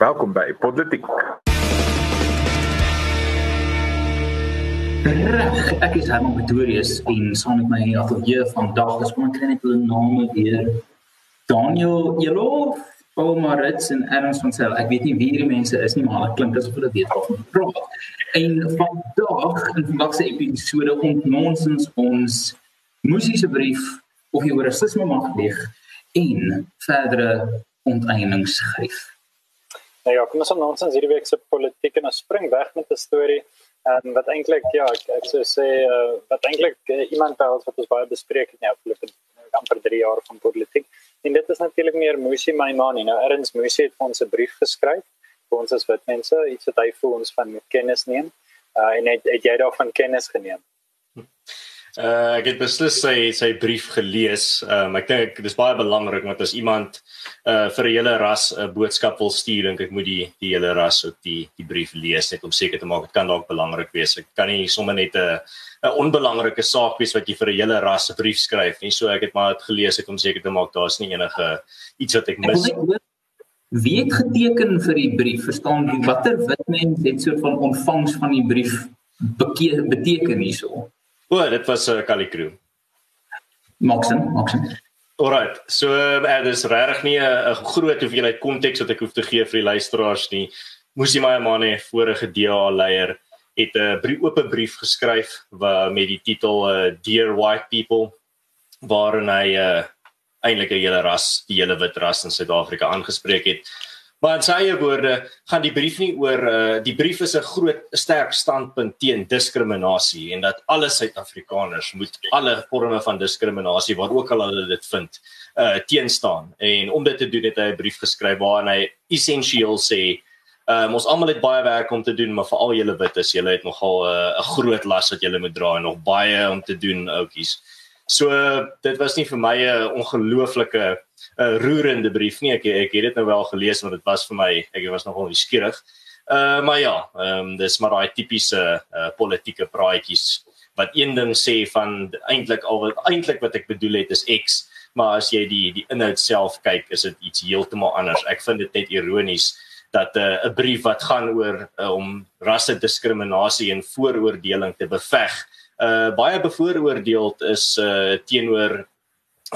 Welkom by Politiek. Reg, ek is Herman Pretorius en saam met my ateljee vandag is kom ek kry net hulle name weer. Daniel Elo, Paul Maritz en Ernst van Sel. Ek weet nie wie hierdie mense is nie, maar hulle klink asof hulle weet wat hulle praat. En vandag in vandag se episode ontmoet ons ons musiese brief of jy oor rasisme mag leeg en verdere onteieningsgryf. Nou ja, kom ons aan ons hierdie week se politiek en ons spring weg met 'n storie En wat eintlik ja, ek, ek sou sê uh, wat eintlik uh, iemand behels wat ons baie bespreek in die afgelope amper 3 jaar van politiek. En dit is natuurlik meer Musi Maimani. Nou Erns Musi het ons 'n brief geskryf vir ons as wit mense, iets wat hy vir ons van kennis neem. Uh, en het, het jy daarvan kennis geneem? Uh ek het beslis sy sy brief gelees. Um ek dink dis baie belangrik want as iemand uh vir 'n hele ras 'n boodskap wil stuur, dink ek moet die die hele ras ook die die brief lees net om seker te maak dit kan dalk belangrik wees. Ek kan nie sommer net 'n 'n onbelangrike saak wees wat jy vir 'n hele ras 'n brief skryf nie. So ek het maar dit gelees ek om seker te maak daar's nie enige iets wat ek mis. Wie het geteken vir die brief? Verstaan jy watter wit mens het soort van ontvangs van die brief beteken hierso? O, oh, dit was 'n uh, Kalikru. Maxim, Maxim. Alright. So uh, dis regtig nie 'n groot hoeveelheid konteks wat ek hoef te gee vir die luisteraars nie. Moesie my manne vorige DA leier het 'n brief oop brief geskryf wat met die titel uh, Dear White People waarin hy uh, eintlik 'n hele ras, die hele wit ras in Suid-Afrika aangespreek het. Maar in sy eie woorde gaan die brief nie oor uh, die brief is 'n groot sterk standpunt teen diskriminasie en dat alle Suid-Afrikaners moet alle forme van diskriminasie waar ook al hulle dit vind uh teenstaan. En om dit te doen het hy 'n brief geskryf waarin hy essensieel sê um, ons almal het baie werk om te doen, maar veral julle wites, julle het nogal 'n uh, groot las wat julle moet dra en nog baie om te doen oudjies. So dit was nie vir my 'n ongelooflike 'n uh, roerende brief nie. Ek ek het dit nou wel gelees want dit was vir my ek was nogal nuuskierig. Uh maar ja, ehm um, dis maar daai tipiese uh, politieke praatjies wat een ding sê van eintlik al wat eintlik wat ek bedoel het is X, maar as jy die die inhoud self kyk, is dit iets heeltemal anders. Ek vind dit net ironies dat 'n uh, brief wat gaan oor om rasse diskriminasie en vooroordeling te beveg uh baie bevooroordeeld is uh teenoor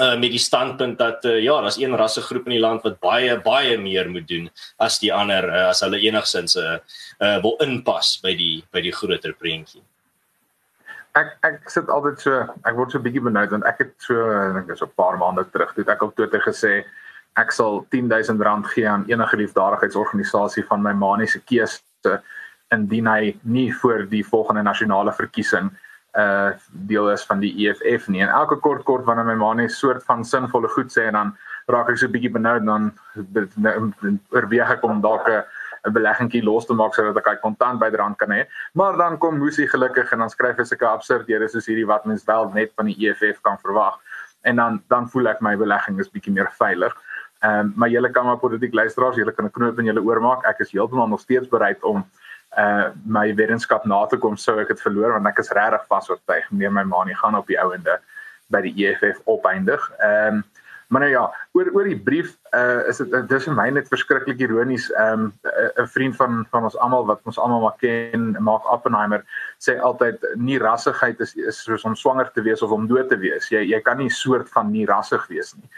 uh met die standpunt dat uh, ja, daar's een rassegroep in die land wat baie baie meer moet doen as die ander uh, as hulle enigsins uh, uh wil inpas by die by die groter prentjie. Ek ek sit altyd so ek word so bietjie benoud want ek het so dink dis 'n paar maande terug toe ek op Twitter gesê ek sal 10000 rand gee aan enige liefdadigheidsorganisasie van my maniese keuse indien hy nie voor die volgende nasionale verkiesing uh deel is van die EFF nie. En elke kort kort wanneer my ma net soort van sinvolle goed sê en dan raak ek so 'n bietjie benoud dan oorweeg ek om dalk 'n beleggingkie los te maak sodat ek hy kontant byderhand kan hê. Maar dan kom Musi gelukkig en dan skryf hy sulke absurdhede soos hierdie wat mens wel net van die EFF kan verwag. En dan dan voel ek my belegging is bietjie meer veilig. Ehm um, maar julle kan maar politiek luisteraars, julle kan 'n knoop in julle oor maak. Ek is heeltemal nog steeds bereid om uh my wetenskap na te kom sou ek dit verloor want ek is regtig vas oortuig nee my ma nie gaan op die ouende by die EFF opeindig. Ehm um, maar nou ja, oor oor die brief uh is dit dis vir my net verskriklik ironies. Ehm um, 'n vriend van van ons almal wat ons almal maar ken, Mark Oppenheimer, sê altyd nie rassigheid is is soos om swanger te wees of om dood te wees. Jy jy kan nie soort van nie rassig wees nie.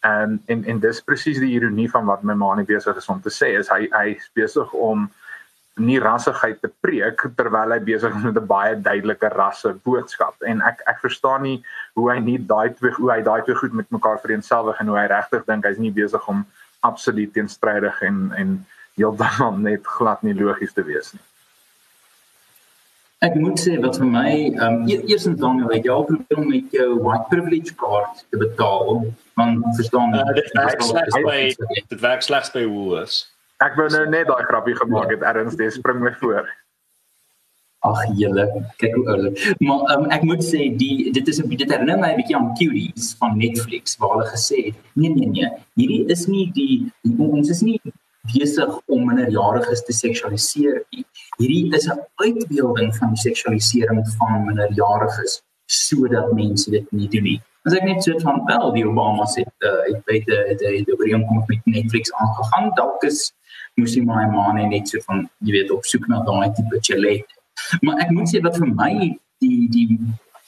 En en en dis presies die ironie van wat my ma nie besig is om te sê is hy hy besig om nie rassigheid te preek terwyl hy besig is met 'n baie duidelike rasse boodskap en ek ek verstaan nie hoe hy nie daai twee hoe hy daai twee goed met mekaar vereensgewig en hoe hy regtig dink hy's nie besig om absoluut teenstrydig en en heeltemal net glad nie logies te wees nie. Ek moet sê wat vir my ehm um, eers en dan jy jou probeer met jou white privilege kaart te betaal want verstaan uh, dit werk slegs by dit werk slegs by Woolworths. Ek wou nou net daai grappie gemaak het erns dis spring my voor. Ag julle, kyk hoe oulik. Maar um, ek moet sê die dit is 'n dit herinner my 'n bietjie aan Cuties van Netflix waar hulle gesê het, nee nee nee, hierdie is nie die ons is nie besig om minderjariges te seksualiseer nie. Hierdie is 'n uitbeelding van die seksualisering van minderjariges sodat mense dit nie doen nie. As ek net so van wel die Obama sê, uh, ek weet dit het die ooreenkoms met Netflix aangegaan, dalk is moes jy my man net so van jy weet op soek na daai tipe chalet. Maar ek moet sê dat vir my die die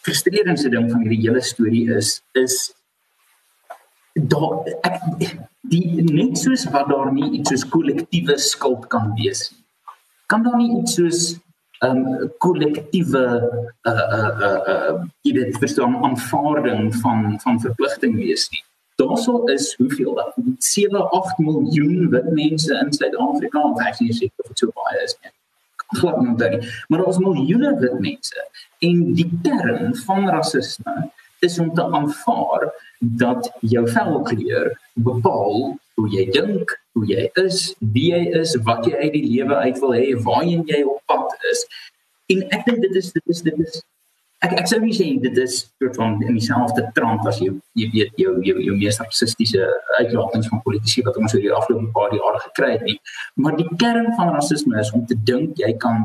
frustrerendste ding van hierdie hele storie is is daar ek die net soos wat daar nie iets soos kollektiewe skuld kan wees nie. Kan daar nie iets soos 'n um, kollektiewe uh uh uh uh jy weet verstaan aanvaarding van van verpligting wees nie. Daarsou is hoeveel dat 7 8 miljoen wit mense in Suid-Afrika of ek sê seker of dit so baie is nie. Glad nie, maar daar is miljoene wit mense en die kern van rasisme is om te aanvaar dat jou velkleur bepaal hoe jy dink, hoe jy is, wie jy is, wat jy uit die lewe uit wil hê, waarheen jy op pad is. En ek dink dit is dit is dit is ek ek sou nie sê dit is soort van in dieselfde trant as jy jy weet jou jou jou mees rassistiese uitlatings van politici wat ons oor die afgelope paar jare gekry het nie. Maar die kern van rasisme is om te dink jy kan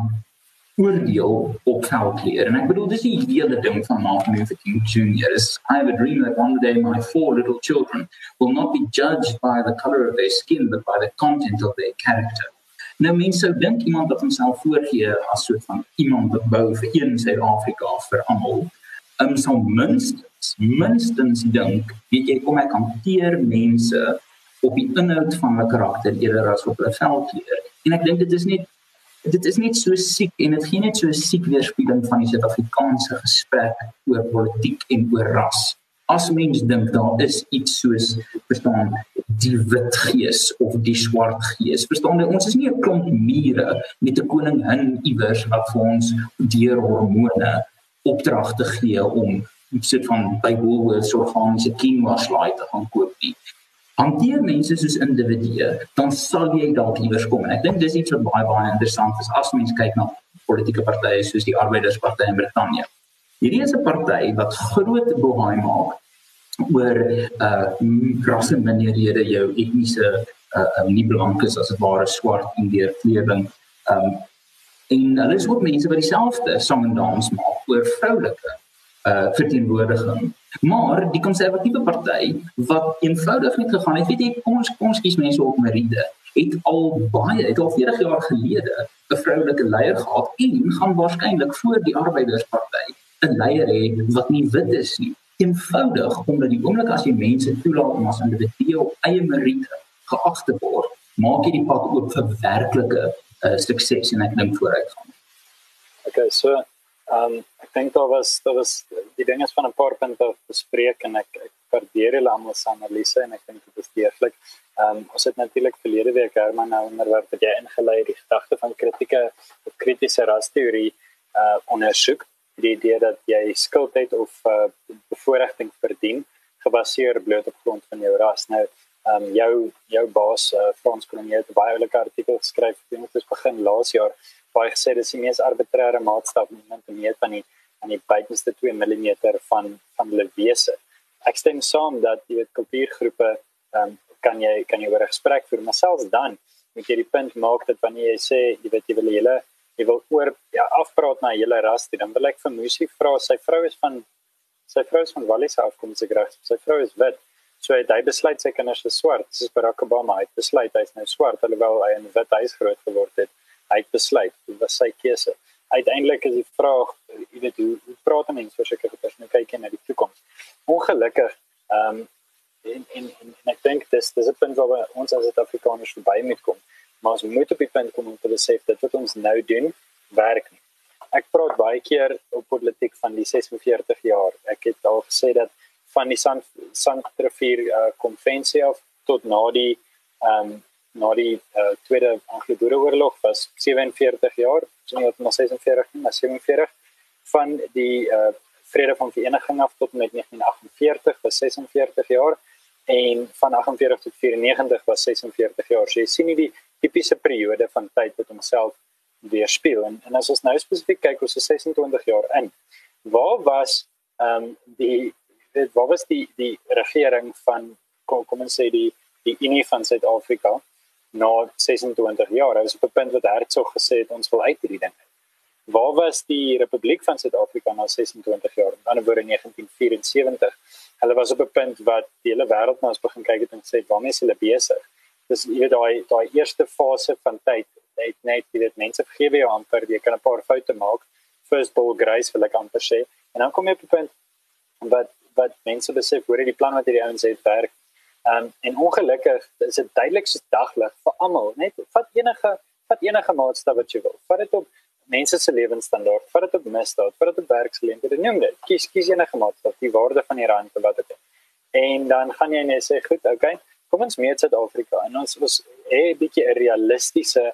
oordeel op velkleur. En ek bedoel dis die hele ding van Martin Luther King Jr. is I have a dream that one day my four little children will not be judged by the color of their skin but by the content of their character. Nou mense sou dink iemand wat homself voorgee as soort van iemand wat bou vir een Suid-Afrika vir almal, um, sou minstens minstens dink, weet jy kom ek hanteer mense op die inhoud van hulle karakter eerder as op hulle velkleur. En ek dink dit is net dit is net so siek en dit gee net so 'n siek weerspieëling van die Suid-Afrikaanse gesprek oor politiek en oor ras. As mens dink daar is iets soos verstaan die wit gees of die swart gees. Verstaan jy ons is nie 'n klomp mure met 'n koningin iewers wat vir ons deur hormone opdragte gee om sit van by Woolworths organiese quinoa slaai te gaan koop nie hanteer mense soos individue, dan sal jy dalk iewers kom. En ek dink dis iets wat baie baie interessant is as mens kyk na politieke partye soos die Arbeidersparty in Brittanje. Hierdie is 'n party wat groot bohaai maak oor uh rasse minderhede jou etniese uh nie blank is as dit ware swart en deur kleuring. Um en hulle is ook mense wat dieselfde sang en dans maak oor vroulike uh verteenwoordiging. Maar die konservatiewe party wat eenvoudig net gegaan het, weet jy, ons ons kies mense op Meride, het al baie, het al 40 jaar gelede 'n vroulike leier gehad en gaan waarskynlik voor die arbeidersparty 'n leier hê wat nie wit is nie. Eenvoudig omdat die oomblik as jy mense toelaat om as individue op eie meriete geag te word, maak jy die pad oop vir werklike uh, sukses en ek dink vooruitgang. Okay, so Ehm um, ek dink daar was daar was die dinge van 'n paar punte bespreek en ek ek waardeer hulle almal se analise en ek dink dit is deeglik. Ehm um, ons het natuurlik verlede week Herman nou onderwerp wat jy ingelei die gedagte van kritieke of kritiese rasteorie uh ondersoek die idee dat jy skuld het of uh bevoordiging verdien gebaseer bloot op grond van jou ras. Nou ehm um, jou jou baas uh, Frans Kronje het baie lekker artikel geskryf teen ons begin laas jaar baie gesê dis die mees arbitreëre maatstaf om iemand te meet aan die aan die buitenste 2 mm van van hulle wese. Ek stem saam dat jy weet kultuurgroepe ehm um, kan jy kan jy oor 'n gesprek voer, maar selfs dan moet jy die punt maak dat wanneer jy sê jy weet jy wil hele jy wil oor ja afpraat na hele ras, dan wil ek vir Musi vra sy vrou is van sy vrou is van Wallis afkoms ek reg. Sy vrou is wit. So hy, hy besluit sy kinders is swart. Dis Barack Obama. Hy besluit hy's nou swart alhoewel hy in wit huis groot geword het hy het besluit dit was sy keuse uiteindelik is die vraag jy weet hoe, hoe praat mense oor sulke persone kyk na die toekoms ongelukkig ehm um, en, en en en ek dink dis dis 'n punt waar ons as Suid-Afrikaners verby moet kom maar ons moet op die punt kom om te besef dat wat ons nou doen werk nie. Ek praat baie keer op politiek van die 46 jaar. Ek het al gesê dat van die Sand Sandrivier uh, konvensie af tot na die ehm um, na die uh, tweede Anglo-Boereoorlog was 47 jaar, nie wat 46 nie, maar 47 van die uh, vrede van vereniging af tot met 1948 was 46 jaar en van 48 tot 94 was 46 jaar. So jy sien nie die tipiese periode van tyd wat homself weerspieël en, en as ons nou spesifiek kyk ons is 26 jaar in. Waar was ehm um, die dit wat was die die regering van kom, kom ons sê die die Unie van Suid-Afrika na 26 jaar. Hy was op 'n punt wat Hertzog gesê het ons wil uit hierdie ding. Waar was die Republiek van Suid-Afrika na 26 jaar? Aan die woorde 1974. Hulle was op 'n punt wat die hele wêreld na ons begin kyk het en sê waarmee is hulle besig? Dis jy weet daai daai eerste fase van tyd het net jy weet mense vergewe jou amper jy kan 'n paar foute maak. First ball grace wil ek amper sê. En dan kom jy op 'n punt wat wat mense besef hoor die plan wat hierdie ouens het werk. Um, en ongelukkig is dit duidelik so daglig vir almal net vat enige vat enige maatstaf wat jy wil. Vat dit op mense se lewensstandaard vat dit op misdaad vat dit op werksgeleenthede neem dit. Kies kies enige maatstaf die waarde van die rand wat dit en dan gaan jy net sê goed okay kom ons meet Suid-Afrika en ons was 'n bietjie 'n realistiese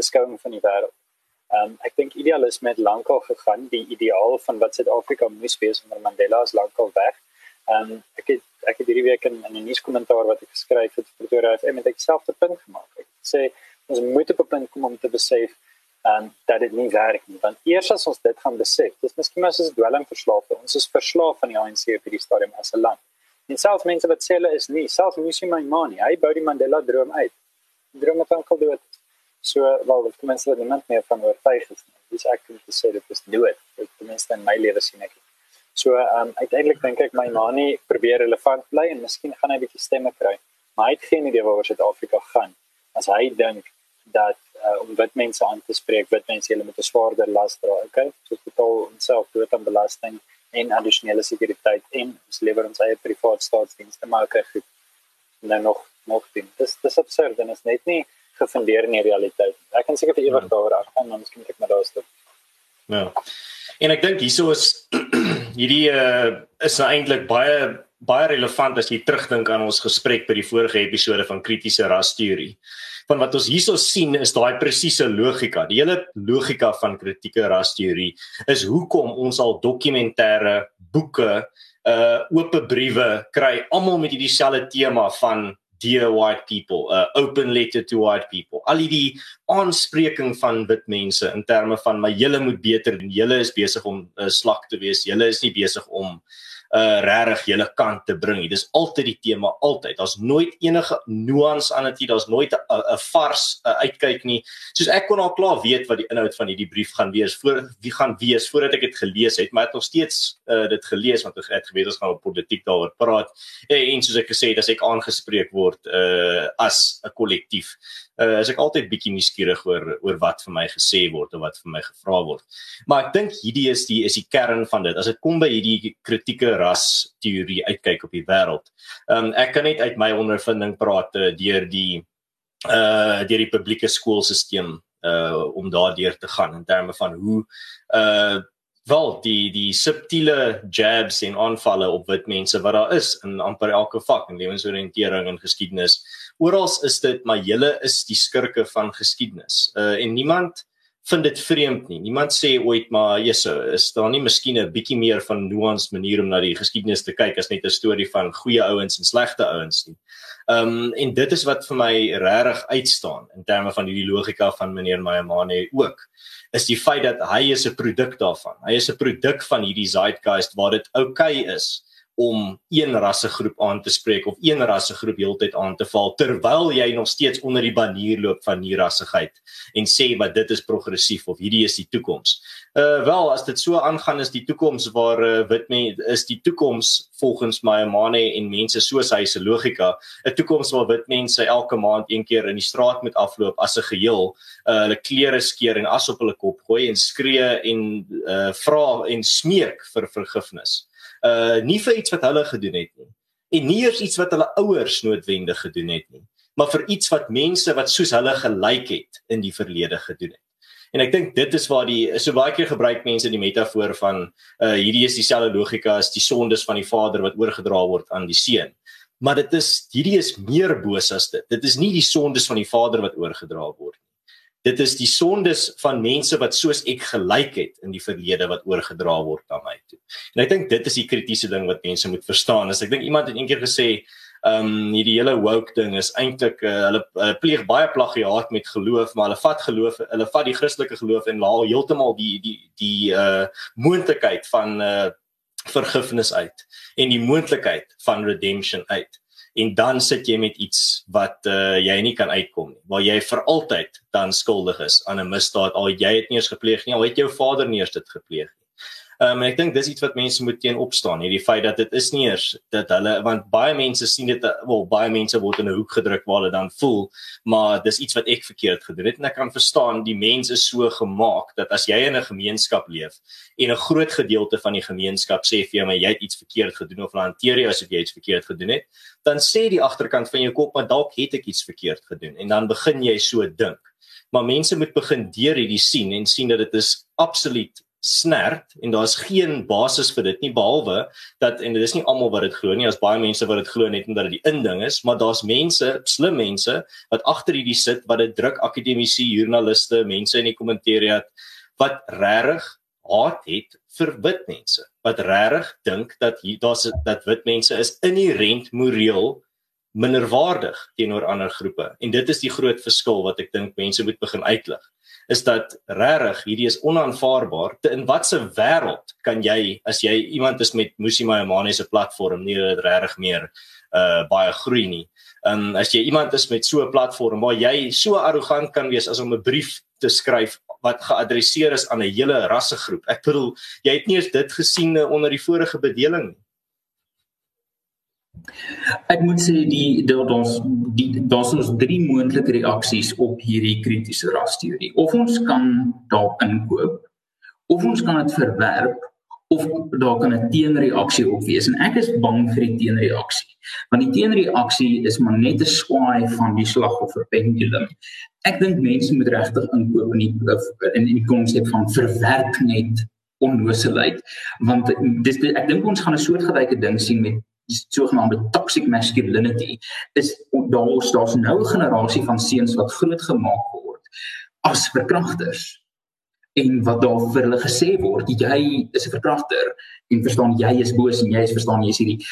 beskouing van die wêreld. Ehm um, ek dink idealisme het lankal gegaan, die ideaal van wat Suid-Afrika moes wees onder Mandela is lankal weg. Ehm um, ek het ek het hierdie week in, in 'n nuuskommentaar wat ek geskryf het vir Pretoria FM met ekselfde punt gemaak. Ek sê ons moet op 'n punt kom om te besef ehm um, dat dit nie werk nie. Want eers as ons dit gaan besef, dis miskien maar soos dwelmverslaafde. Ons is verslaaf aan die ANC op hierdie stadium as 'n land. En selfs mense wat sê hulle is nie, selfs Musi Maimane, hy bou die Mandela droom uit. Die droom het aankom dood. So wel, dit kom mense wat niemand meer van oortuig is nie. Dis ek kan sê dit is dood. Dit ten minste in my lewe sien ek. So ehm um, uiteindelik dink ek Maimane probeer relevant bly en miskien gaan hy 'n bietjie stemme kry. Maar hy het geen idee waaroor Suid-Afrika gaan. As hy dink dat uh, om wit mense aan te spreek, wit mense hulle met 'n swaarder las dra, okay? So totaal homself dood aan belasting en addisionele sekuriteit en ons lewer ons eie privaat staatsdienste maar goed. En dan nog nog ding. Dis dis absurd en is net nie gefundeer in die realiteit. Ek kan seker vir ewig daar afgaan, maar miskien ek maar daar stop. Ja. En ek dink hieso is hierdie uh, is nou eintlik baie baie relevant as jy terugdink aan ons gesprek by die vorige episode van kritiese rasteorie van wat ons hierso sien is daai presiese logika. Die hele logika van kritieke rasteorie is hoekom ons al dokumentêre boeke, uh oop briewe kry almal met hierdie selfde tema van dear white people, uh open letter to white people. Al die aanspreking van wit mense in terme van my julle moet beter doen. Julle is besig om 'n uh, slak te wees. Julle is nie besig om uh regtig julle kant te bring. Dit is altyd die tema, altyd. Daar's nooit enige nuance aan dit. Daar's nooit 'n vars uh, uitkyk nie. Soos ek kon al klaar weet wat die inhoud van hierdie brief gaan wees voor wie gaan wees voordat ek dit gelees het, maar ek het nog steeds uh dit gelees want ek het geweet ons gaan op politiek daaroor praat. En, en soos ek gesê het, as ek aangespreek word uh as 'n kollektief uh, is ek altyd bietjie nuuskierig oor oor wat vir my gesê word of wat vir my gevra word. Maar ek dink hierdie is die is die kern van dit. As dit kom by hierdie kritieke ras teorie uitkyk op die wêreld. Um ek kan net uit my ondervinding praat uh, deur die uh deur die publieke skoolstelsel uh om daardeur te gaan in terme van hoe uh wel die die subtiele jabs en aanvalle op wit mense wat daar is in amper elke vak in lewensoriëntering en geskiedenis oral is dit maar julle is die skurke van geskiedenis. Uh en niemand vind dit vreemd nie. Niemand sê ooit maar Jesus, is daar nie miskien 'n bietjie meer van nuance manier om na die geskiedenis te kyk as net 'n storie van goeie ouens en slegte ouens nie. Um en dit is wat vir my regtig uitstaan in terme van hierdie logika van meneer Mayamane ook is die feit dat hy is 'n produk daarvan. Hy is 'n produk van hierdie zeitgeist waar dit oukei okay is om een rassegroep aan te spreek of een rassegroep heeltyd aan te val terwyl jy nog steeds onder die banier loop van nie rassigheid en sê wat dit is progressief of hierdie is die toekoms. Uh wel as dit so aangaan is die toekoms waar uh, wit mense is die toekoms volgens my Mane en mense soos hy se logika 'n toekoms waar wit mense elke maand een keer in die straat moet afloop as 'n geheel uh hulle klere skeer en as op hulle kop gooi en skree en uh vra en smeek vir vergifnis uh nie vir iets wat hulle gedoen het nie. En nie eers iets wat hulle ouers noodwendig gedoen het nie maar vir iets wat mense wat soos hulle gelyk het in die verlede gedoen het. En ek dink dit is waar die so baie keer gebruik mense die metafoor van uh hierdie is dieselfde logika as die sondes van die vader wat oorgedra word aan die seun. Maar dit is hierdie is meer boos as dit. Dit is nie die sondes van die vader wat oorgedra word dit is die sondes van mense wat soos ek gelyk het in die verlede wat oorgedra word na my toe. En ek dink dit is die kritiese ding wat mense moet verstaan. As ek dink iemand het eendag gesê, ehm um, hierdie hele woke ding is eintlik uh, hulle, hulle pleeg baie plagiaat met geloof, maar hulle vat geloof, hulle vat die Christelike geloof en laal heeltemal die die die uh moontlikheid van uh vergifnis uit en die moontlikheid van redemption uit en dan sit jy met iets wat uh, jy nie kan uitkom nie waar jy vir altyd dan skuldig is aan 'n misdaad al jy het nie eens gepleeg nie al het jou vader nie eens dit gepleeg nie. Um, en ek dink dis iets wat mense moet teen opstaan, hierdie feit dat dit is nie eers dat hulle want baie mense sien dit wel baie mense word in 'n hoek gedruk waar hulle dan voel, maar dis iets wat ek verkeerd gedoen het en ek kan verstaan die mense is so gemaak dat as jy in 'n gemeenskap leef en 'n groot gedeelte van die gemeenskap sê vir jou maar jy het iets verkeerd gedoen of hanteer jy asof jy iets verkeerd gedoen het, dan sê die agterkant van jou kop maar dalk het ek iets verkeerd gedoen en dan begin jy so dink. Maar mense moet begin deur hierdie sien en sien dat dit is absoluut snert en daar's geen basis vir dit nie behalwe dat en dit is nie almal wat dit glo nie as baie mense wat dit glo net omdat dit die inding is maar daar's mense slim mense wat agter hierdie sit wat dit druk akademici joernaliste mense in die kommentariat wat regtig haat het vir wit mense wat regtig dink dat hier daar's dat wit mense is inherënt moreel minderwaardig teenoor ander groepe. En dit is die groot verskil wat ek dink mense moet begin uitlig is dat regtig hierdie is onaanvaarbaar te in watter wêreld kan jy as jy iemand is met Musi Mayamane se platform nie regtig meer uh baie groei nie. Um as jy iemand is met so 'n platform waar jy so arrogant kan wees as om 'n brief te skryf wat geadresseer is aan 'n hele rassegroep. Ek bedoel, jy het nie eens dit gesien onder die vorige bedeling nie. Ek moet sê die daar's die daar's ons drie moontlike reaksies op hierdie kritiese rasteorie. Of ons kan daar inkoop of ons kan dit verwerp of daar kan 'n teenreaksie op wees en ek is bang vir die teenreaksie. Want die teenreaksie is maar net 'n swaai van die slagoffer pendulum. Ek dink mense moet regtig inkoop in die in die konsep van verwerp net onnoosheid want dis ek dink ons gaan 'n soortgelyke ding sien met sogenaamde toxic masculinity is daar's daar's nou 'n generasie van seuns wat groot gemaak word as verkragters. En wat daar vir hulle gesê word jy is 'n verkragter en verstaan jy is boos en jy is verstaan jy is hierdie.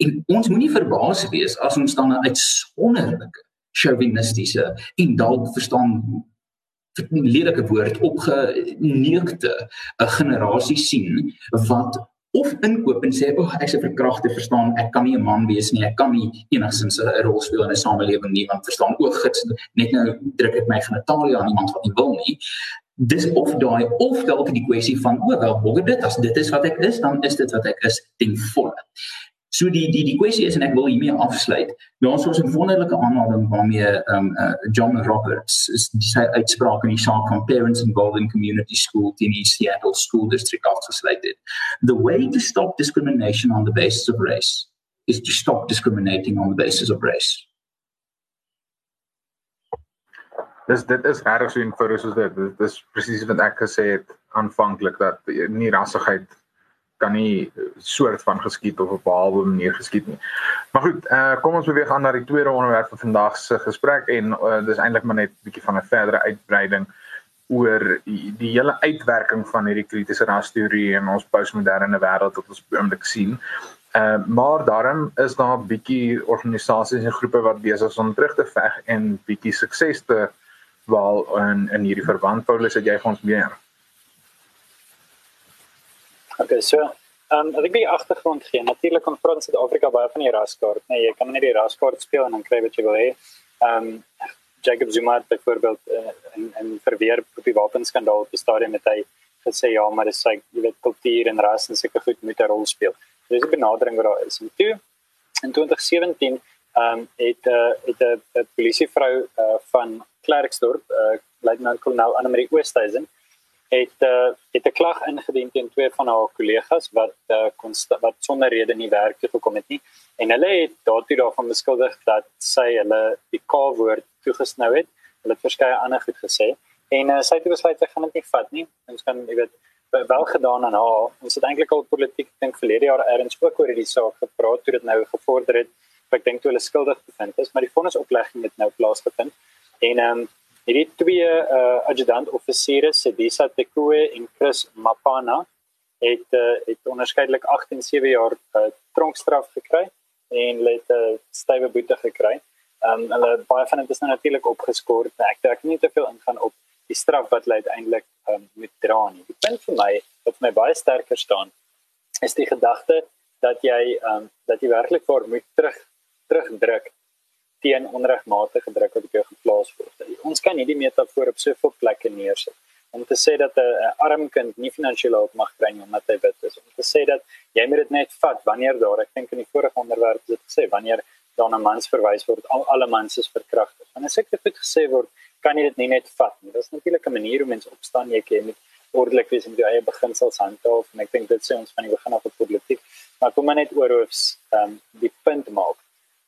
En ons moenie verbaas wees as ons dan 'n uitsonderlike chauvinistiese en dalk verstaan lelike woord opgeneukte 'n generasie sien wat of inkoop en sê o, oh, ek's 'n verkragter, verstaan, ek kan nie 'n man wees nie, ek kan nie enigsins 'n rol speel in 'n samelewing nie, want verstaan ook gits net nou druk ek my genitalie aan iemand wat nie wil nie. Dis of daai of dalk die kwessie van o, wel, hoe dit as dit is wat ek is, dan is dit wat ek is ten volle. So die die die kwessie is en ek wil hiermee afsluit. Daar's ons 'n wonderlike aanhaling waarmee um uh, John Roberts is sy uitspraak in die saak van parents involved in community school in die Seattle School District afgesluit het. The way to stop discrimination on the basis of race is to stop discriminating on the basis of race. Dis dit is regtig so eenvoudig soos dit. Dit is presies wat ek gesê het aanvanklik dat nie rassigheid kan nie soort van geskied of op 'n behalwe manier geskied nie. Maar goed, uh, kom ons beweeg aan na die tweede onderwerp van vandag se gesprek en uh, dis eintlik maar net 'n bietjie van 'n verdere uitbreiding oor die, die hele uitwerking van hierdie kritiese rasteorie in ons postmoderne wêreld wat ons oomblik sien. Uh, maar daarom is daar 'n bietjie organisasies en groepe wat besig is om terug te veg en bietjie sukses te behaal in in hierdie verband. Paulus, het jy vir ons meer? Okay, so, ehm um, ek wil agtergrond gee. Natuurlik Frans Suid-Afrika baie van die raskaart, nee, jy kan net die raskaart speel en dan kry wat jy wil hê. Ehm um, Jacob Zuma byvoorbeeld uh, in in verweer op die wapenskandaal op die stadium het hy gesê ja, maar dit sê jy weet kultuur en ras en seker goed moet 'n rol speel. Dis 'n benadering wat daar is. En toe in 2017 ehm um, het 'n uh, het 'n polisievrou uh, van Klerksdorp, uh, luitenant-kolonel Annelie Oosthuizen het uh, het 'n klag ingedien teen twee van haar kollegas wat uh, wat sonder rede nie werk toe gekom het nie en hulle het daartoe daarvan beskuldig dat sy hulle die K-woord toegesnou het. Hulle het verskeie ander goed gesê en uh, sy het besluit sy gaan dit nie vat nie. Ons kan jy weet wel gedaan aan haar. Ons het eintlik al politiek dink verlede jaar erns ook oor hierdie saak gepraat toe dit nou gevorder het. Ek dink toe hulle skuldig bevind is, maar die vonnisoplegging het nou plaasgevind. En ehm um, Hierdie twee uh, adjutant offisiere, Sedisa Tekoe en Chris Mapana, het uh, het onderskeidelik 8 en 7 jaar uh, tronkstraf gekry en hulle het 'n uh, stywe boete gekry. Um hulle baie van dit is nou natuurlik opgeskoor. Ek dink nie te veel ingaan op die straf wat hulle uiteindelik um, moet dra nie. Die punt vir my wat vir my baie sterker staan is die gedagte dat jy um dat jy werklik vir moet terug terugdruk teen onregmatige druk wat op jou geplaas word. Ons kan hierdie metafoor op soveel plekke neersit. om te sê dat 'n arm kind nie finansiële hulp mag kry nie omdat hy wit is. Om te sê dat jy moet dit net vat wanneer daar ek dink in die vorige onderwerp het gesê wanneer daar na mans verwys word al alle mans is verkragter en as ek dit goed gesê word kan jy dit nie net vat nie. Dis natuurlik 'n manier hoe mense opstaan jy kan ordelik wees en jou eie beginsels handhaaf. En ek dink dit sê ons van die begin af op politiek. Maar kom maar net oor hoofs ehm um, die punt maak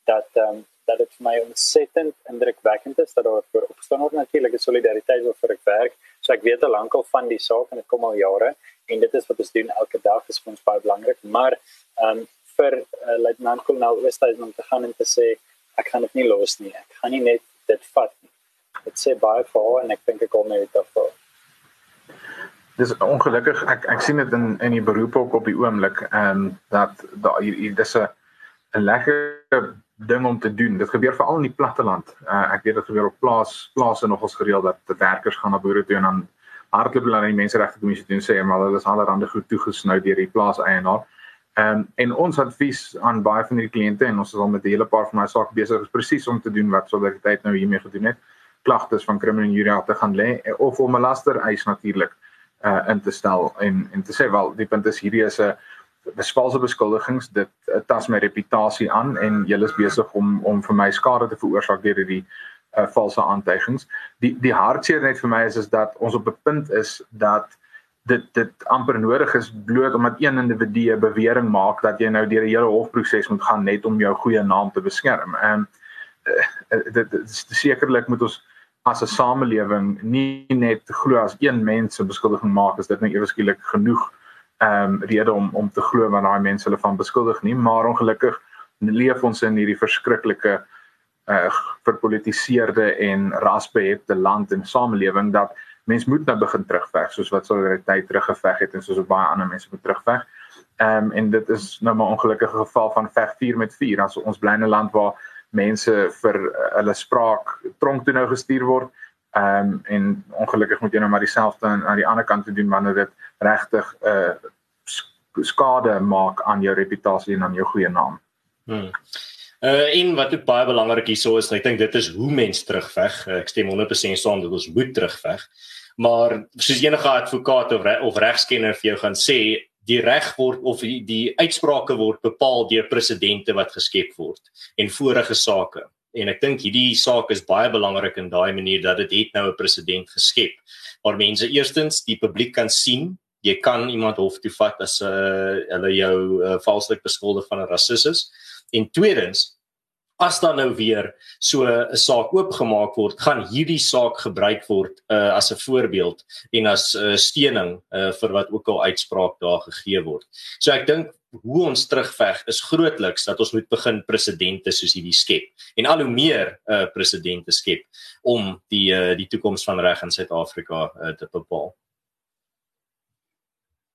dat ehm um, dat dit vir my ontsettend indrukwekkend is dat daar voor opstaan word natuurlik solidariteit wat vir ek werk. So ek weet al lankal van die saak en dit kom al jare en dit is wat ons doen elke dag is vir ons baie belangrik. Maar ehm um, vir uh, Luitenant Kolonel Oosthuizen om te gaan en te sê ek gaan dit nie los nie. Ek gaan nie net dit vat nie. Dit sê baie vir haar en ek dink ek kom net daarvoor. Dis ongelukkig ek ek sien dit in in die beroep ook op die oomblik en um, dat daar hier dis 'n 'n lekker ding om te doen. Dit gebeur veral in die platteland. Uh, ek weet dit gebeur op plaas plase nogals gereeld dat die werkers gaan na boere toe en dan hardloop hulle na die menseregte kommissie toe en sê maar hulle is allerhande goed toegesnou deur die plaas eienaar. Ehm um, en ons advies aan baie van die kliënte en ons is al met 'n hele paar van my sake besig is presies om te doen wat solidariteit nou hiermee gedoen het. Klagtes van kriminele juria te gaan lê of om 'n laster eis natuurlik uh in te stel en en te sê wel die punt is hierdie is 'n besvalse beskuldigings dit uh, tas my reputasie aan en julle is besig om om vir my skade te veroorsaak deur hierdie uh, valse aantuigings. Die die hartseer net vir my is is dat ons op 'n punt is dat dit dit amper nodig is bloot omdat een individu 'n bewering maak dat jy nou deur 'n hele hofproses moet gaan net om jou goeie naam te beskerm. En uh, dit, dit sekerlik moet ons as 'n samelewing nie net glo as een mens 'n beskuldiging maak as dit nou ewe skielik genoeg ehm um, rede om om te glo wat daai mense hulle van beskuldig nie, maar ongelukkig leef ons in hierdie verskriklike uh verpolitiseerde en rasbehepte land en samelewing dat mense moet nou begin terugveg soos wat solidariteit teruggeveg het en soos baie ander mense moet terugveg. Ehm um, en dit is nou maar ongelukkige geval van veg 4 met 4 as ons bly in 'n land waar mense vir uh, hulle spraak tronk toe nou gestuur word. Ehm um, en ongelukkig moet jy nou maar dieselfde aan, aan die ander kant doen wanneer dit regtig 'n uh, skade maak aan jou reputasie en aan jou goeie naam. Hmm. Uh en wat ook baie belangrik hierso is, ek dink dit is hoe mens terugveg. Uh, ek stem 100% saam dat ons moet terugveg. Maar soos enige advokaat of re of regskenner vir jou gaan sê, die reg word of die, die uitsprake word bepaal deur presidente wat geskep word en vorige sake. En ek dink hierdie saak is baie belangrik in daai manier dat dit het nou 'n president geskep waar mense eerstens die publiek kan sien jy kan iemand hof toe vat as uh, hulle jou uh, valslik beskuldig van 'n rasis is. En tweedens, as dan nou weer so 'n saak oopgemaak word, gaan hierdie saak gebruik word uh, as 'n voorbeeld en as 'n uh, steuning uh, vir wat ook al uitspraak daar gegee word. So ek dink hoe ons terugveg is grootliks dat ons moet begin presidente soos hierdie skep en al hoe meer uh, presidente skep om die uh, die toekoms van reg in Suid-Afrika uh, te bepaal.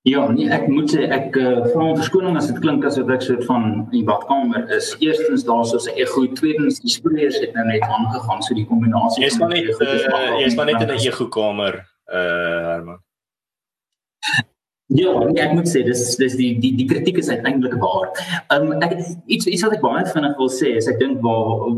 Ja, nee, ek moet sê ek uh, vra om verskoning as dit klink asof ek soort van in die badkamer is. Eerstens daar so 'n ego, tweedens die spreers het nou net aangegaan so die kombinasie. Jy's maar net uh, jy's maar net in 'n ego kamer, uh Herman. Ja, nee, ek moet sê dis dis die die die kritiek is eintlik waar. Um ek iets iets wat ek baie vinnig wil sê is ek dink waar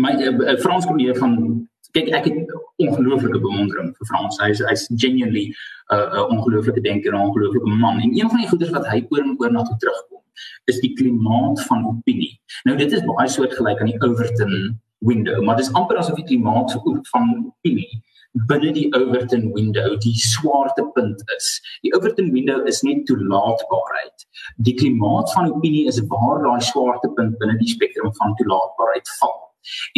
my uh, Frans hier van kyk ek het ongelooflike bewondering vir Frans. Hy's hy's genuinely 'n uh, 'n ongelooflike denker en 'n ongelooflike man. En een van die goeders wat hy oor en oor na toe terugkom, is die klimaat van opinie. Nou dit is baie soortgelyk aan die Overton window, maar dis amper asof die klimaat van opinie binne die Overton window die swarte punt is. Die Overton window is net toelaatbaarheid. Die klimaat van opinie is waar daai swarte punt binne die spektrum van toelaatbaarheid val.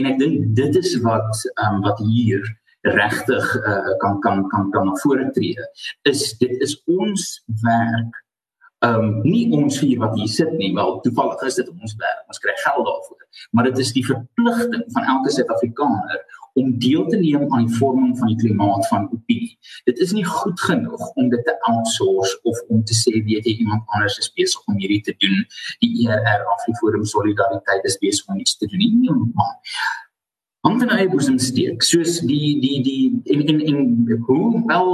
En ek dink dit is wat um, wat hier regtig uh, kan kan kan kan voortree is dit is ons werk um nie ons vier wat hier sit nie. Wel toevallig is dit ons werk. Ons kry geld daarvoor. Maar dit is die verpligting van elke Suid-Afrikaner om deel te neem aan die vorming van die klimaat van opinie. Dit is nie goed genoeg om dit te outsource of om te sê weet jy iemand anders is besig om hierdie te doen. Die ERR Afriforum Solidariteit is besig om iets te doen. Nie, man. Om dan eie boesem steek soos die die die en en en hoe wel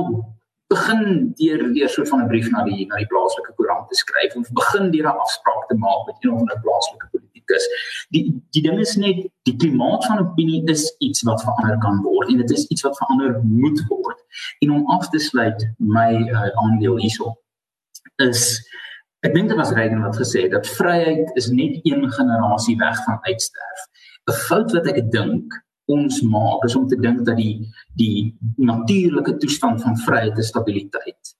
begin deur deur van 'n brief na die na die plaaslike koerant te skryf of begin deur 'n afspraak te maak met een of ander plaaslike politiek politicus. Die die ding is net die klimaat van opinie is iets wat verander kan word en dit is iets wat verander moet word. En om af te sluit my uh, aandeel hierso is ek dink dit was Reagan wat gesê het dat vryheid is net een generasie weg van uitsterf. 'n Fout wat ek dink ons maak is om te dink dat die die natuurlike toestand van vryheid en stabiliteit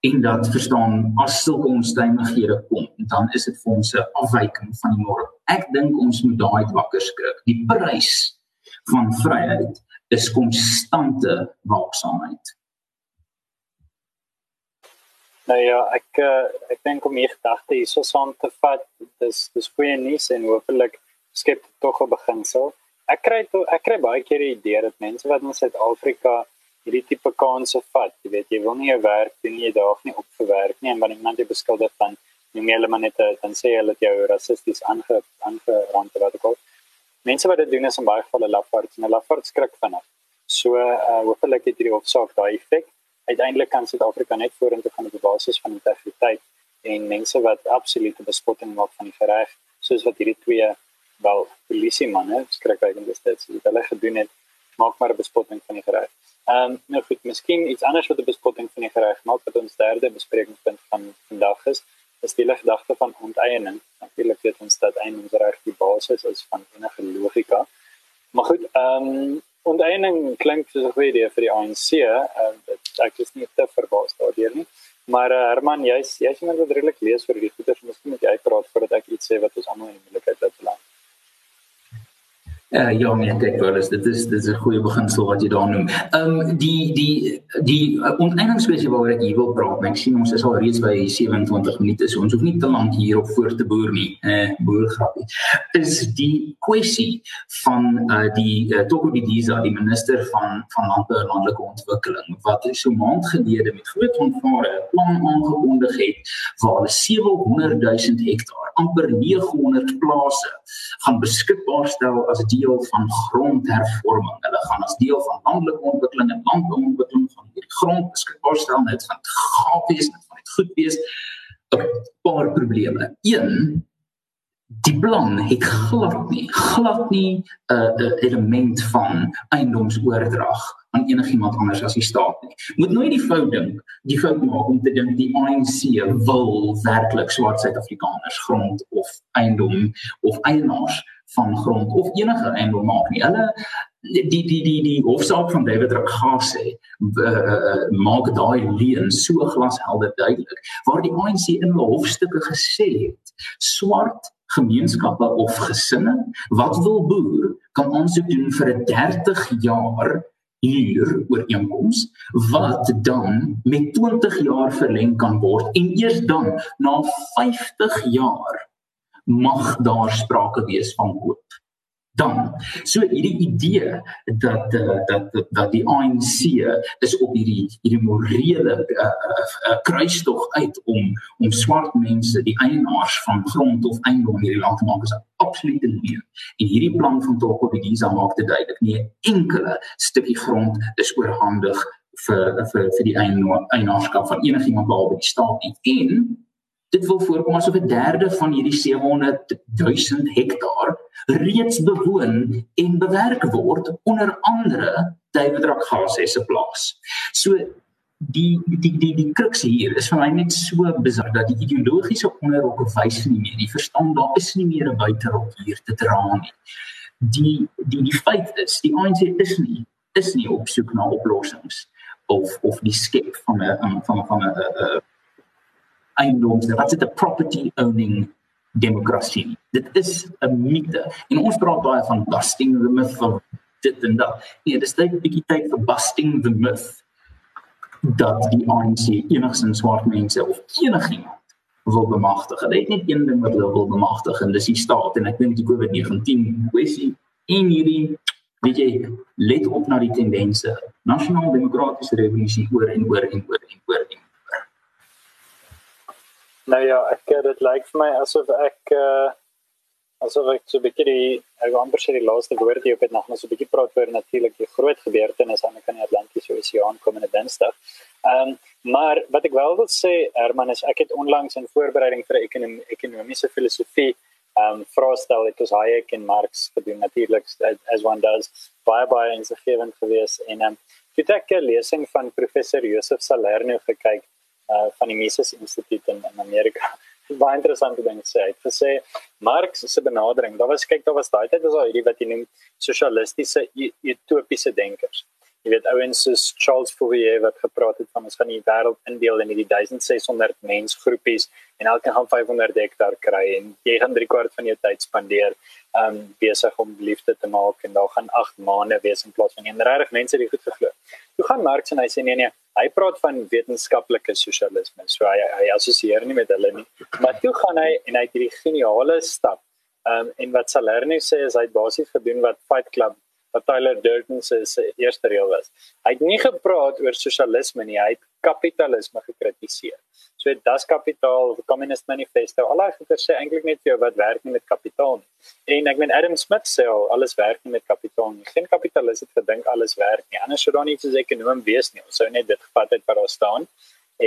en dat verstaan as sulke onstuimighede kom dan is dit vir ons 'n afwyking van die norm. Ek dink ons moet daai wakker skrik. Die prys van vryheid is konstante waaksaamheid. Nou ja, ek uh, ek dink om hier gedagte hierso saam te vat, dis dis goeie nuus en hopelik skep dit tog 'n beginsel. Ek kry ek kry baie keer die idee dat mense wat in Suid-Afrika hierdie tipe kanse vat. Jy weet, jy wil nie jou werk doen nie, jy daag nie op vir werk nie en wanneer iemand jou beskuldig van jy meer hulle maar net eh, dan sê hulle dat jy rassisties aange aangerand wat ek al. Mense wat dit doen is in baie gevalle lafaards en 'n lafaard skrik vinnig. So uh hopelik het hierdie hofsaak daai effek. Uiteindelik kan Suid-Afrika net vorentoe gaan op basis van integriteit en mense wat absolute bespotting maak van die reg, soos wat hierdie twee wel polisie manne skrik eintlik dit wat hulle gedoen het, maak maar 'n bespotting van die reg. Ehm um, nou goed, miskien iets anders wat 'n bespotting van die reg maak wat ons derde besprekingspunt van vandag is, is die gedagte van onteiening. Natuurlik weet ons dat eiendomsreg die basis is van enige logika. Maar goed, ehm um, onteiening klink soos 'n goeie idee vir die ANC. Ehm uh, ek is nie te verbaas daardeur nie. Maar uh, Herman, jy's jy's iemand wat redelik lees oor die goeders, miskien moet jy praat voordat ek iets sê wat ons almal in die moeilikheid laat beland. Uh, ja, nee, kyk wel, dit is dit is 'n goeie beginsel wat jy daar noem. Ehm um, die die die uh, onteieningskwessie waaroor ek hier wil praat, ek sien ons is al reeds by 27 minute, so ons hoef nie te lank hierop voort te boer nie. Eh, uh, boer grappie. Is die kwessie van uh die uh, Toko Didiza, die minister van van landbou en landelike ontwikkeling wat so maand gelede met groot fanfare 'n plan aangekondig het hulle 700 000 hektaar, amper 900 plase gaan beskikbaar stel as deel van grondhervorming. Hulle gaan as deel van landelike ontwikkeling en landbouontwikkeling van hierdie grond beskikbaar stel net van gaaf wees en van dit goed wees. 'n paar probleme. Een Die plan het glad nie glad nie 'n uh, 'n element van eiendomsoordrag aan enigiemand anders as die staat nie. Moet nooit die fout dink, die fout maak om te dink die ANC wil werklik swart Suid-Afrikaners grond of eiendom of eienaars van grond of enige eiendom maak nie. Hulle die die die die hofsaak van David sê uh, maak daai leen so glashelder duidelik waar die ANC in hulle hofstukke gesê het swart gemeenskappe of gesinne wat wil boer kan aansoek doen vir 'n 30 jaar huur ooreenkoms wat dan met 20 jaar verleng kan word en eers dan na 50 jaar mag daar sprake wees van koop. Dan so hierdie idee dat uh, dat dat die ANC is op hierdie hierdie morele uh, uh, kruistog uit om om swart mense die eienaars van grond of eiendom hierdie land te maak is absoluut nie. En hierdie plan van Toko Bediza maak dit duidelik nie 'n enkele stukkie grond is oorhandig vir vir vir die eienaarskap van enigiemand behalwe die staat nie. En Dit wil voorkom asof 'n derde van hierdie 700 000 hektaar reeds bewoon en bewerk word onder andere David Rakgase se plaas. So die die die die kruks hier is vir my net so bizar dat die ideologiese onderrok wys nie meer. Die verstaan daar is nie meer 'n buiterok hier te dra nie. Die die die feit is die ANC is nie is nie op soek na oplossings of of die skep van 'n van van 'n eiendoms wat dit 'n property owning demokrasie. Dit is 'n mite. En ons praat baie van busting the myth van dit en dat. Nee, dis net 'n bietjie tyd vir busting the myth dat die ANC enigsins swart mense of enigiemand wil bemagtig. Hulle het net een ding wat hulle wil bemagtig en dis die staat en ek dink die COVID-19 kwessie en hierdie weet jy let op na die tendense. Nasionaal Demokratiese Revolusie oor en oor en oor en oor. Nou ja, ek eh, dit lyk vir my asof ek uh asof ek so 'n bietjie die ek wou amper sê die laaste woord hier op het nog net so 'n bietjie praat oor natuurlik die groot gebeurtenis aan die Atlantiese Oseaan komende Dinsdag. Ehm um, maar wat ek wel wil sê Herman is ek het onlangs in voorbereiding vir 'n ekonom ekonomiese filosofie um vraestel het ons Hayek en Marx gedoen natuurlik as one does baie baie insiggewend geweest en um het ek 'n lesing van professor Josef Salerno gekyk uh van die Mises Instituut in, in Amerika. Baie interessante ding sê hy. Het gesê Marx se benadering daar was kyk daar was daai tyd was al hierdie wat jy noem sosialistiese utopiese denkers jy weet ouens soos Charles Fourier wat gepraat het van ons gaan die wêreld indeel in hierdie 1600 mensgroepies en elkeen gaan 500 hektaar kry en jy gaan 3 kwart van jou tyd spandeer um besig om liefde te maak en daar gaan 8 maande wees in plaas van een regtig mense die goed geglo. Hoe gaan Marx en hy sê nee nee, hy praat van wetenskaplike sosialisme. So hy hy assosieer nie met hulle nie. Maar toe gaan hy en hy het hierdie geniale stap um en wat Salerno sê is hy het basies gedoen wat Fight Club wat Tyler Durden se eerste reël was. Hy het nie gepraat oor sosialisme nie, hy het kapitalisme gekritiseer. So das kapitaal, die Communist Manifesto, al daai goeie sê eintlik net vir jou wat werk nie met kapitaal nie. En ek meen Adam Smith sê al alles werk nie met kapitaal nie. Geen kapitalis het gedink alles werk nie. Anders sou daar nie soos ekonom wees nie. Ons sou net dit gevat het wat daar staan.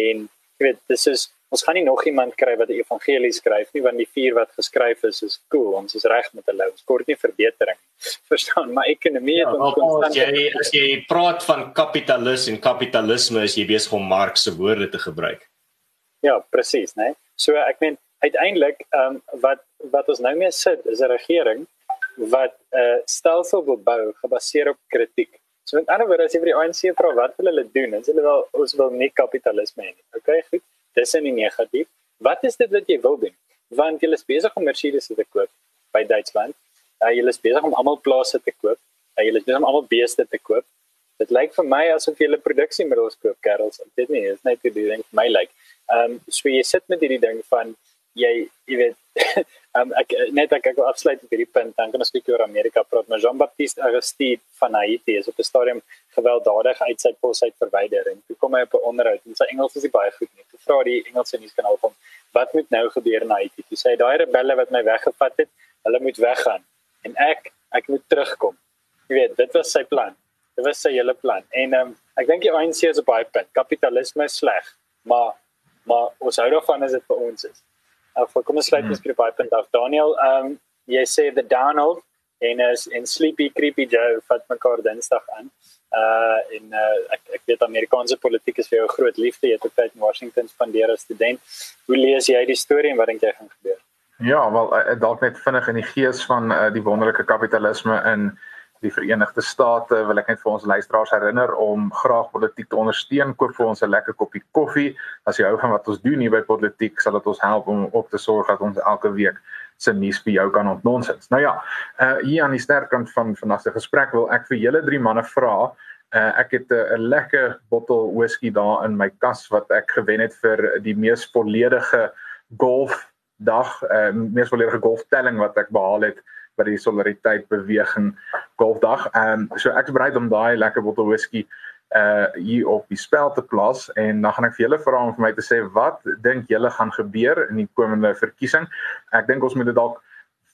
En jy weet, dis is ons gaan nie nog iemand kry wat die evangelie skryf nie want die vier wat geskryf is is cool. Ons is reg met hulle. Ons kort nie verbetering verstaan maar ekonomie het ja, ons konstant jy as jy praat van kapitalis en kapitalisme is jy besig om Marx se woorde te gebruik. Ja presies nê nee? so ek meen uiteindelik um, wat wat ons nou mee sit is 'n regering wat 'n uh, stelsel wil bou gebaseer op kritiek. So met ander woorde as jy vir die ANC vra wat wil hulle doen dan sê hulle wel ons wil nie kapitalisme hê nie. Okay goed dis in die negatief. Wat is dit wat jy wil doen? Want jy is besig om Mercedes te koop by Duitsland. Uh, jy is besig om almal plase te koop. Uh, jy is besig om almal beeste te koop. Dit lyk vir my asof jy 'n produksiemiddels koop, Karels. Dit nie, is net hoe dit ding vir my lyk. Ehm um, so jy sit met hierdie ding van jy jy weet um, ek net ek wil afsluit met hierdie punt dan kan ons kyk oor Amerika praat maar Jean-Baptiste Aristide van Haiti is op 'n stadium gewelddadig uit sy pos uit verwyder en toe kom hy op 'n onderhoud en sy Engels is baie goed nie. Vra die Engelse nuuskanaal van wat moet nou gebeur in Haiti? Toe sê daai rebelle wat my weggevat het, hulle moet weggaan en ek ek moet terugkom. Jy weet, dit was sy plan. Dit was sy hele plan. En um, ek dink die ANC is op baie punt. Kapitalisme is sleg, maar maar ons hou daarvan as dit vir ons is. Of kom ons sluit ons hmm. by die punt af. Daniel, ehm um, jy sê the Donald en is en Sleepy Creepy Joe vat mekaar Dinsdag aan. Uh en uh, ek ek weet Amerikaanse politiek is vir jou groot liefde. Jy het ook tyd in Washington spandeer as student. Hoe lees jy die storie en wat dink jy gaan gebeur? Ja, wel uh, dalk net vinnig in die gees van uh, die wonderlike kapitalisme in die Verenigde State wil ek net vir ons luisteraars herinner om graag politiek te ondersteun. Koop vir ons 'n lekker koppie koffie. As jy hou van wat ons doen hier by Politiek, sal dit ons help om op te sorg dat ons elke week se nuus vir jou kan ontnonsens. Nou ja, uh hier aan die sterkant van vandag se gesprek wil ek vir julle drie manne vra. Uh ek het 'n lekker bottel whisky daar in my kas wat ek gewen het vir die mees volledige golf dag, uh mees volledige golftelling wat ek behaal het by die solidariteit beweging golfdag. Ehm um, so ek is bereid om daai lekker bottel whisky uh hier op die spel te plaas en dan gaan ek vir julle vra om vir my te sê wat dink julle gaan gebeur in die komende verkiesing? Ek dink ons moet dit dalk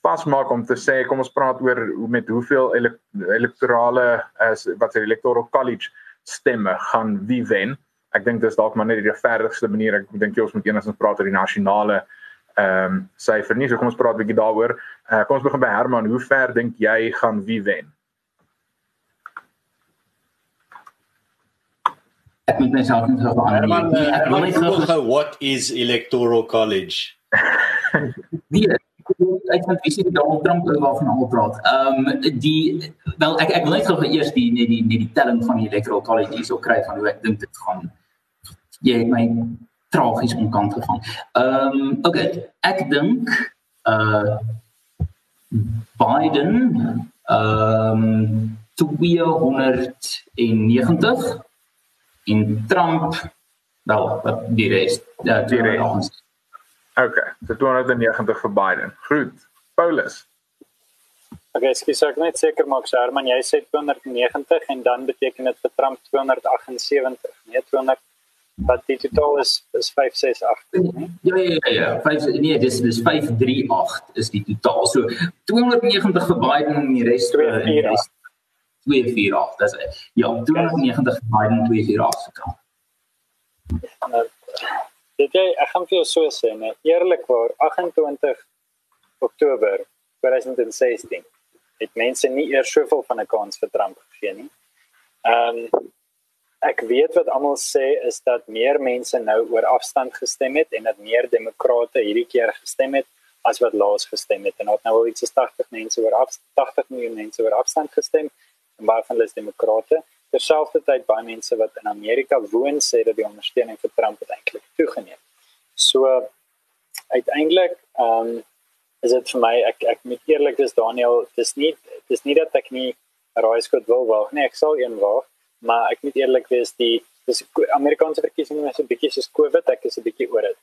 vasmaak om te sê kom ons praat oor hoe met hoeveel elektorale as wat se electoral college stemme gaan wie wen. Ek dink dis dalk maar net die regverdigste manier. Ek dink jy ons moet eers praat oor die nasionale ehm um, syfer nie. So kom ons praat 'n bietjie daaroor. Uh, kom ons begin by Herman. Hoe ver dink jy gaan wie wen? Ek moet myself net gou aan. Herman, uh, Herman wil gou what is electoral college? die ek het visie die oor waarvan hy praat. Ehm um, die wel ek ek wil net gou eers die net die net die telling van die electoral college hier so kry van hoe ek dink dit gaan jy my tragies onkant gevang. Ehm um, okay, ek dink uh Biden ehm um, 290 en Trump wel wat die res ja die res. Okay, so 290 vir Biden. Goed. Paulus. Okay, skus ek net seker maak Sherman, jy sê 290 en dan beteken dit vir Trump 278, nie 200 wat die totaal is is 568 ja ja ja ja 5 nee dis dis 538 is die totaal so 290 vir Biden en die res 248 248 dis ja. 290 vir Biden 248 totaal nou, dit jy ek gaan vir jou so sê nee eerlikwaar 28 Oktober 2016 het mense nie eers soveel van 'n kans vir Trump gegee nie. Ehm um, ek weet wat almal sê is dat meer mense nou oor afstand gestem het en dat meer demokrate hierdie keer gestem het as wat laas gestem het. En dat nou al iets 80 mense oor af 80 miljoen mense oor afstand gestem en baie van hulle is demokrate. Terselfdertyd baie mense wat in Amerika woon sê dat die ondersteuning vir Trump eintlik toegeneem. So uiteindelik ehm um, is dit vir my ek ek moet eerlik dis Daniel dis nie dis nie dat ek nie raaiskoot wil waag nie ek sal een waag maar ek moet eerlik wees die dis Amerikaanse verkiesings is 'n bietjie soos Covid ek is 'n bietjie oor dit.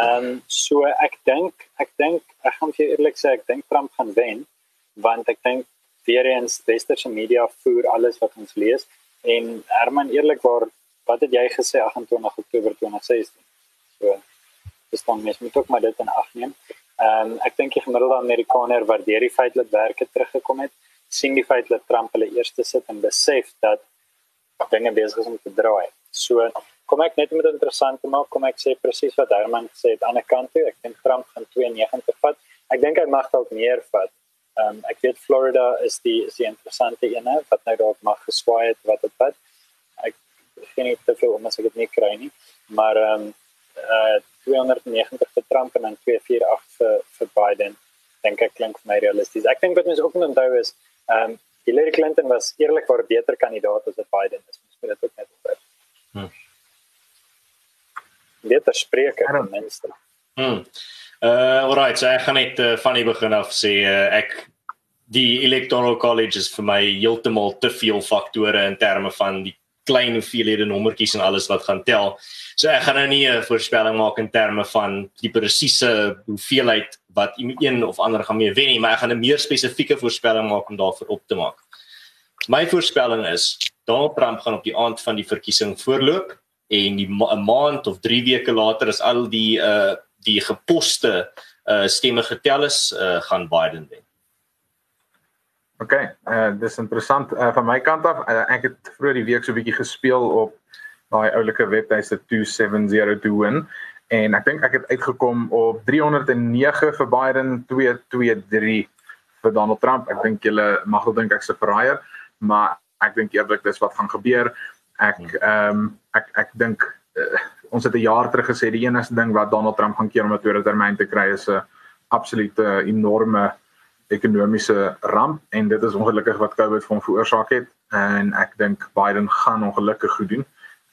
Ehm um, so ek dink ek dink ek gaan vir eerlik sê ek dink Trump gaan wen want ek dink weer eens westerse media voer alles wat ons lees en Herman eerlikwaar wat het jy gesê 28 Oktober 2016 so dis dan mens moet ook maar dit in ag neem. Ehm um, ek dink die gemiddelde Amerikaner waardeer die feit dat werke teruggekom het, sien die feit dat Trump hulle eerste sit en besef dat dinge besig is om te draai. So kom ek net met 'n interessante maak, kom ek sê presies wat Herman gesê het aan die kant toe. Ek dink Trump gaan 92 vat. Ek dink hy mag dalk meer vat. Ehm um, ek weet Florida is die is die interessante ene wat nou dalk mag geswaai het wat dit vat. Ek geen nie te veel om as ek dit nie kry nie, maar ehm um, uh 290 vir Trump en dan 248 vir vir Biden dink ek klink vir my realisties. Ek dink wat mense ook moet onthou is ehm um, Hillary Clinton was eerlikwaar 'n beter kandidaat as Biden is. Ons moet dit ook net onthou. Hmm. Beter spreker ten minste. Hmm. Uh alright, so ek gaan net uh, van die begin af sê uh, ek die electoral college is vir my heeltemal te veel faktore in terme van die klein hoeveelhede nommertjies en alles wat gaan tel. So ek gaan nou nie 'n voorspelling maak in terme van die presiese hoeveelheid wat een of ander gaan mee wen nie, maar ek gaan 'n meer spesifieke voorspelling maak om daarvoor op te maak. My voorspelling is Donald Trump gaan op die aand van die verkiesing voorloop en die 'n ma maand of 3 weke later as al die uh die geposte uh stemme getel is, uh gaan Biden wen. OK, uh dis interessant uh, van my kant af. Uh, ek het vroeër die week so 'n bietjie gespeel op daai oulike webtuiste 2702 win en ek dink ek het uitgekom op 309 vir Biden 223 vir Donald Trump. Ek dink julle mag wel dink ek's 'n verraaier, maar ek dink eerlik dis wat gaan gebeur. Ek ehm um, ek ek dink uh, ons het 'n jaar terug gesê die enigste ding wat Donald Trump gaan keer om 'n tweede termyn te kry is 'n absolute enorme ekonomiese ramp en dit is ongelukkig wat COVID vir hom veroorsaak het en ek dink Biden gaan ongelukkig goed doen.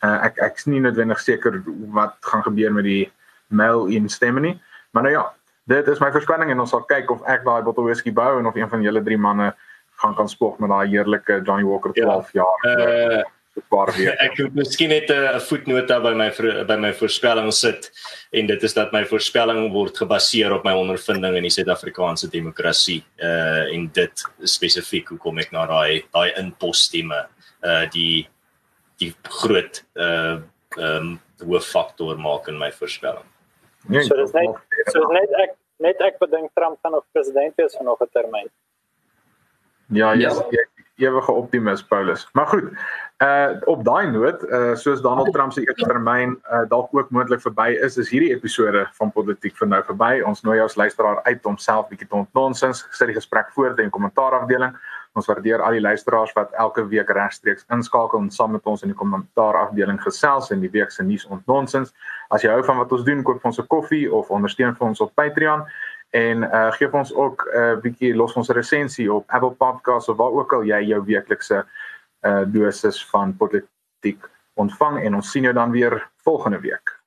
Uh, ek ek's nie noodwendig seker wat gaan gebeur met die mail-in stemme nie, maar nou ja, dit is my voorspelling en ons sal kyk of ek daai bottle whisky bou en of een van julle drie manne gaan kan spog met daai heerlike Johnny Walker 12 ja, jaar. Uh, paar weer. Ek moet miskien net 'n voetnota by my by my voorspelling sit en dit is dat my voorspelling word gebaseer op my ondervinding in die Suid-Afrikaanse demokrasie uh en dit spesifiek hoekom ek na daai daai inposstemme uh die die groot uh ehm um, hooffaktor maak in my voorspelling. Nee, so dis net so net ek net ek bedink Trump gaan nog president wees vir nog 'n termyn. Ja, jy ja. Ewige optimis Paulus. Maar goed, Uh op daai noot, uh soos Donald Trump se eerste termyn uh dalk ook moontlik verby is, is hierdie episode van Politiek vir nou verby. Ons nooi jou as luisteraar uit om self bietjie te ontnonsens, sit die gesprek voort in die kommentaarafdeling. Ons waardeer al die luisteraars wat elke week regstreeks inskakel en saam met ons in die kommentaarafdeling gesels en die week se nuus ontnonsens. As jy hou van wat ons doen, koop ons 'n koffie of ondersteun vir ons op Patreon en uh gee ons ook 'n uh, bietjie los ons resensie op Apple Podcasts of waar ook al jy jou weeklikse uh dosis van politiek ontvang en ons sien jou dan weer volgende week.